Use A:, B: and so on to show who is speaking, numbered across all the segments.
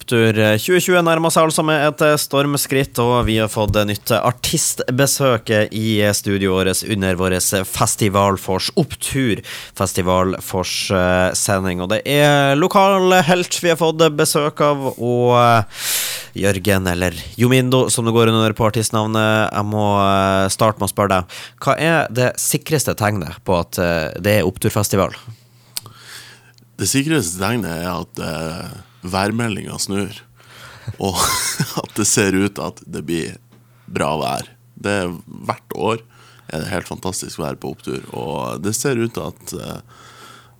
A: Opptur 2020 nærmer seg altså med et stormskritt, og vi har fått nytt artistbesøk i studioet under vår Festivalfors Opptur Festivalfors-sending. Og det er lokal helt vi har fått besøk av, og Jørgen, eller Jomindo, som det går under på artistnavnet. Jeg må starte med å spørre deg, hva er det sikreste tegnet på at det er oppturfestival?
B: Det sikreste tegnet er at værmeldinga snur, og at det ser ut at det blir bra vær. Det er Hvert år er det helt fantastisk vær på opptur, og det ser ut til at uh,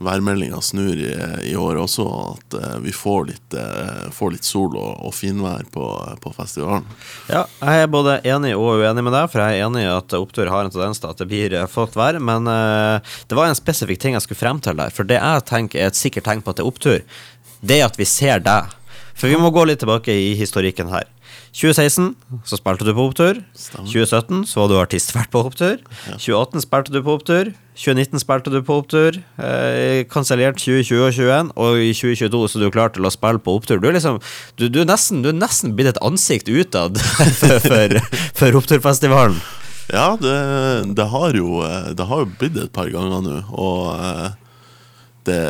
B: værmeldinga snur i, i, år også, at uh, vi får litt, uh, får litt, sol og, og finvær på, på, festivalen.
A: Ja, jeg er både enig og uenig med deg, for jeg er enig i at opptur har en tendens til at det blir fått vær. Men det var en spesifikk ting jeg skulle frem til der. For det jeg tenker er et sikkert tegn på at det er opptur, det at vi ser deg. For vi må gå litt tilbake i historikken her. 2016 så spilte du på opptur. 2017 så var du artistvert på opptur. 2018 spilte du på opptur. 2019 spilte du på opptur. Eh, Kansellert 2020 og 2021, og i 2022 så er du klar til å spille på opptur. Du er liksom Du, du er, nesten, du er nesten blitt et ansikt utad for, for, for Oppturfestivalen.
B: Ja, det, det, har jo, det har jo blitt et par ganger nå, og eh, det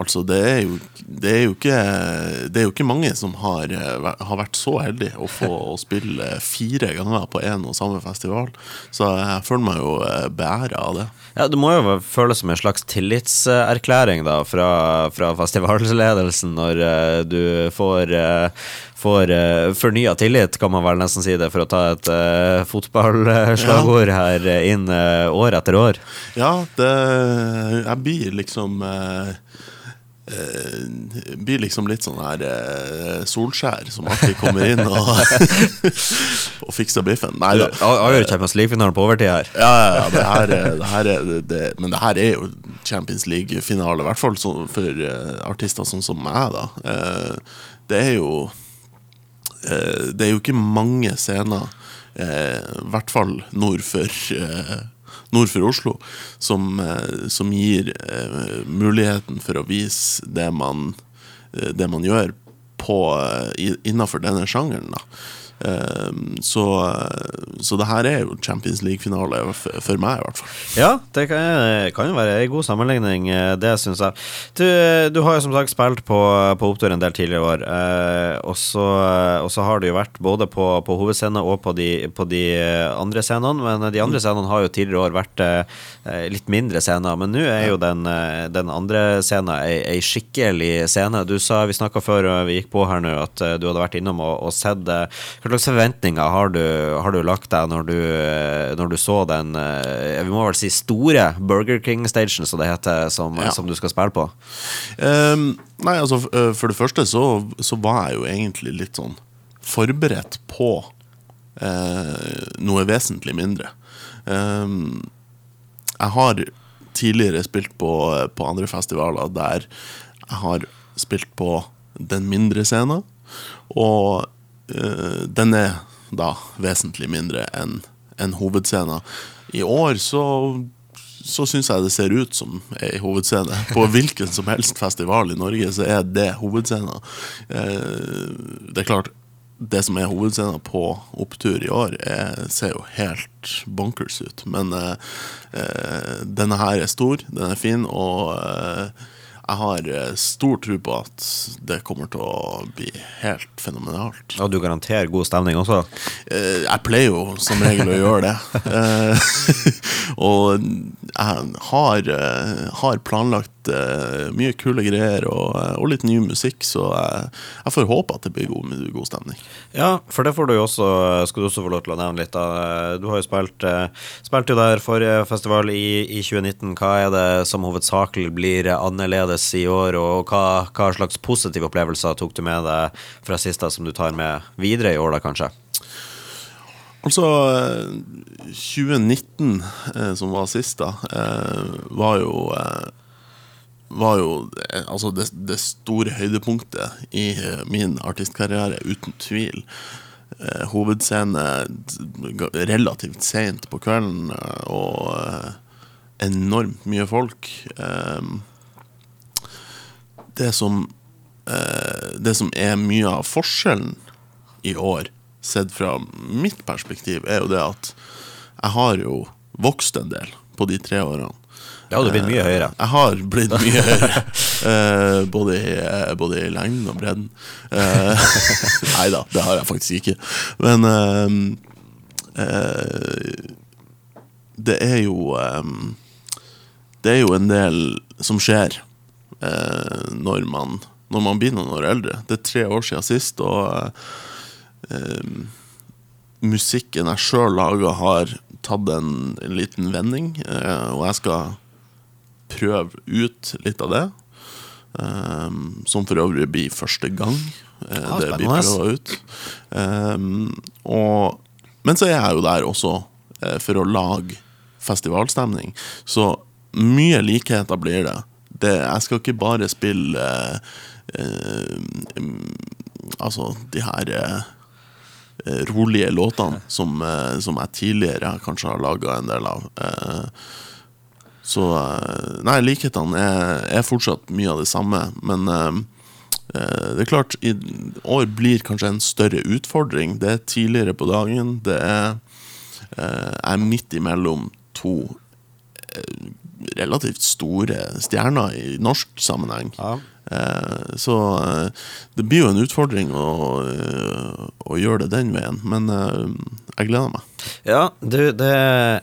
B: Altså, det er, jo, det, er ikke, det er jo, ikke, mange som har, eh, har vært så heldige å få å spille fire ganger på én og samme festival. Så jeg føler meg jo eh, beæra av det.
A: Ja, Det må jo føles som en slags tillitserklæring da fra, fra festivalledelsen når uh, du får, får uh, fornya tillit, kan man vel nesten si det, for å ta et uh, fotballslagord ja. her inn år etter år.
B: Ja, det, jeg blir liksom Uh, blir liksom litt sånn her uh, Solskjær som alltid kommer inn og, og fikser biffen. Nei da.
A: Avgjør Champions League-finalen på overtid her.
B: Ja, ja, det her, det her er, det, men det her er jo Champions League-finale, i hvert fall for uh, artister sånn som meg, da. det er jo Det er jo ikke mange scener, i hvert fall nord for nord for Oslo, som, eh, som gir eh, muligheten for å vise det man, eh, det man gjør på, innafor denne sjangeren. da. Ehm, så, så det her er jo Champions League-finale for, meg, i hvert fall.
A: Ja, det kan, kan jo være en god sammenligning, eh, det syns jeg. Du, du, har jo som sagt spilt på, på Opptur en del tidligere år, eh, og, så, har du jo vært både på, på hovedscenen og på de, på de, andre scenene, men de andre mm. scenene har jo tidligere år vært eh, litt mindre scener, men nå er jo den, eh, den andre scenen ei, ei, skikkelig scene. Du sa, vi snakka før vi gikk på her nå, at du hadde vært innom og, og sett slags forventninger har du, har du lagt deg når du, når du, så den eh, vi må vel si store Burger King-stagen, som det heter, som, ja. som, du skal spille på?
B: Um, nei, altså eh, For det første så, så, var jeg jo egentlig litt sånn forberedt på uh, noe vesentlig mindre. Um, jeg har tidligere spilt på, på andre festivaler der jeg har spilt på den mindre scenen. Og den er da vesentlig mindre enn en hovedscenen. I år så, så syns jeg det ser ut som ei hovedscene. På hvilken som helst festival i Norge så er det hovedscenen. Uh, det er klart, det som er hovedscenen på opptur i år, er, ser jo helt bonkers ut. Men uh, denne her er stor, den er fin, og jeg har eh, stor tro på at det kommer til å bli helt fenomenalt.
A: Og du garanterer god stemning også?
B: Eh, jeg pleier jo som regel å gjøre det. Eh, og jeg har, har planlagt mye kule greier og, og, litt ny musikk, så jeg, jeg får håpe at det blir god, god, stemning.
A: Ja, for det får du jo også, skal du også få lov til å nevne litt. Da. Du har jo spilt, spilt jo der forrige festival i, i 2019. Hva er det som hovedsakelig blir annerledes i år, og hva, hva slags positive opplevelser tok du med deg fra sist som du tar med videre i år, da kanskje?
B: Altså, 2019, eh, som var sist, da, eh, var jo eh, var jo altså det, det, store høydepunktet i min artistkarriere, uten tvil. hovedscene relativt seint på kvelden, og enormt mye folk. det som eh, Det som er mye av forskjellen i år, sett fra mitt perspektiv, er jo det at jeg har jo vokst en del på de tre årene.
A: Ja, du har blitt mye høyere.
B: Jeg har blitt mye høyere. Eh, både, i, eh, både i lengden og bredden. Eh, nei da, det har jeg faktisk ikke. Men eh, eh, det er jo eh, Det er jo en del som skjer eh, når, man, når man blir noen år eldre. Det er tre år siden sist, og eh, musikken jeg sjøl laga, har tatt en, en liten vending, eh, og jeg skal prøve ut litt av det. Eh, som for øvrig blir første gang eh,
A: Ah,
B: det blir prøva ut. Um, og, men så er jeg jo der også eh, for å lage festivalstemning. Så mye likheter blir det. det jeg skal ikke bare spille eh, eh, Altså de her eh, eh, rolige låtene som, eh, som jeg tidligere kanskje har laga en del av. Eh, så eh, Nei, likhetene er, er fortsatt mye av det samme, men eh, eh, det er klart, i år blir kanskje en større utfordring. Det er tidligere på dagen. Det er Jeg er midt imellom to eh, relativt store stjerner i norsk sammenheng.
A: Ja.
B: Eh, Så eh, det blir jo en utfordring å, eh, å gjøre det den veien, men jeg gleder meg.
A: Ja, du, det,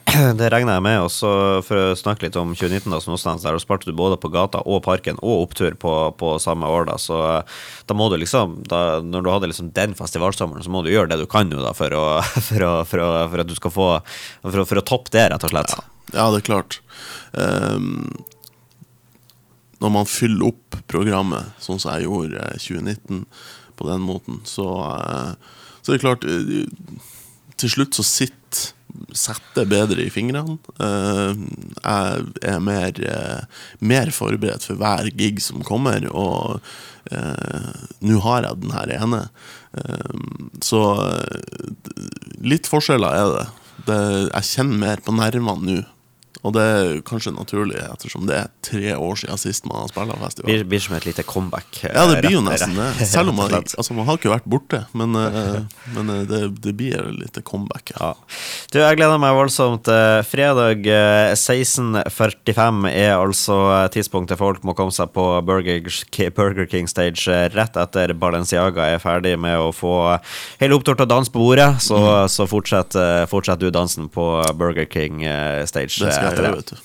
A: det regner jeg med. Og så for å snakke litt om 2019, da, nåstans der, da sparte du både på gata og parken og opptur på, på samme år. da, Så da må du liksom da, Når du hadde liksom den festivalsommeren, så må du gjøre det du kan nå, da for, å, for, å, for, å, for at du skal få For å, toppe det, rett og slett.
B: Ja, det er klart. Ehm, når man fyller opp programmet, sånn som jeg gjorde eh, 2019, på den måten, så, eh, så er det klart eh, Til slutt så sitter setter bedre i fingrene. Eh, jeg er mer, eh, mer forberedt for hver gig som kommer, og eh, nå har jeg den her ene. Eh, så eh, litt forskjeller er det. det. Jeg kjenner mer på nervene nå. Og det er kanskje naturlig, ettersom det er tre år siden sist man har spilt festival.
A: Blir, blir som et lite comeback. eh,
B: Ja, det blir jo nesten det. Selv om man, altså, man har ikke vært borte, men, eh, men eh, det, det blir et lite comeback. Ja.
A: Du, jeg gleder meg voldsomt. Eh, Fredag eh, 16.45 er altså eh, tidspunktet folk må komme seg på Burger, King Stage eh, rett etter Balenciaga er ferdig med å få hele opptur til å danse på bordet. Så, så fortsett, eh, fortsett du dansen på Burger King eh, Stage.
B: Det skal
A: etter
B: det, vet du.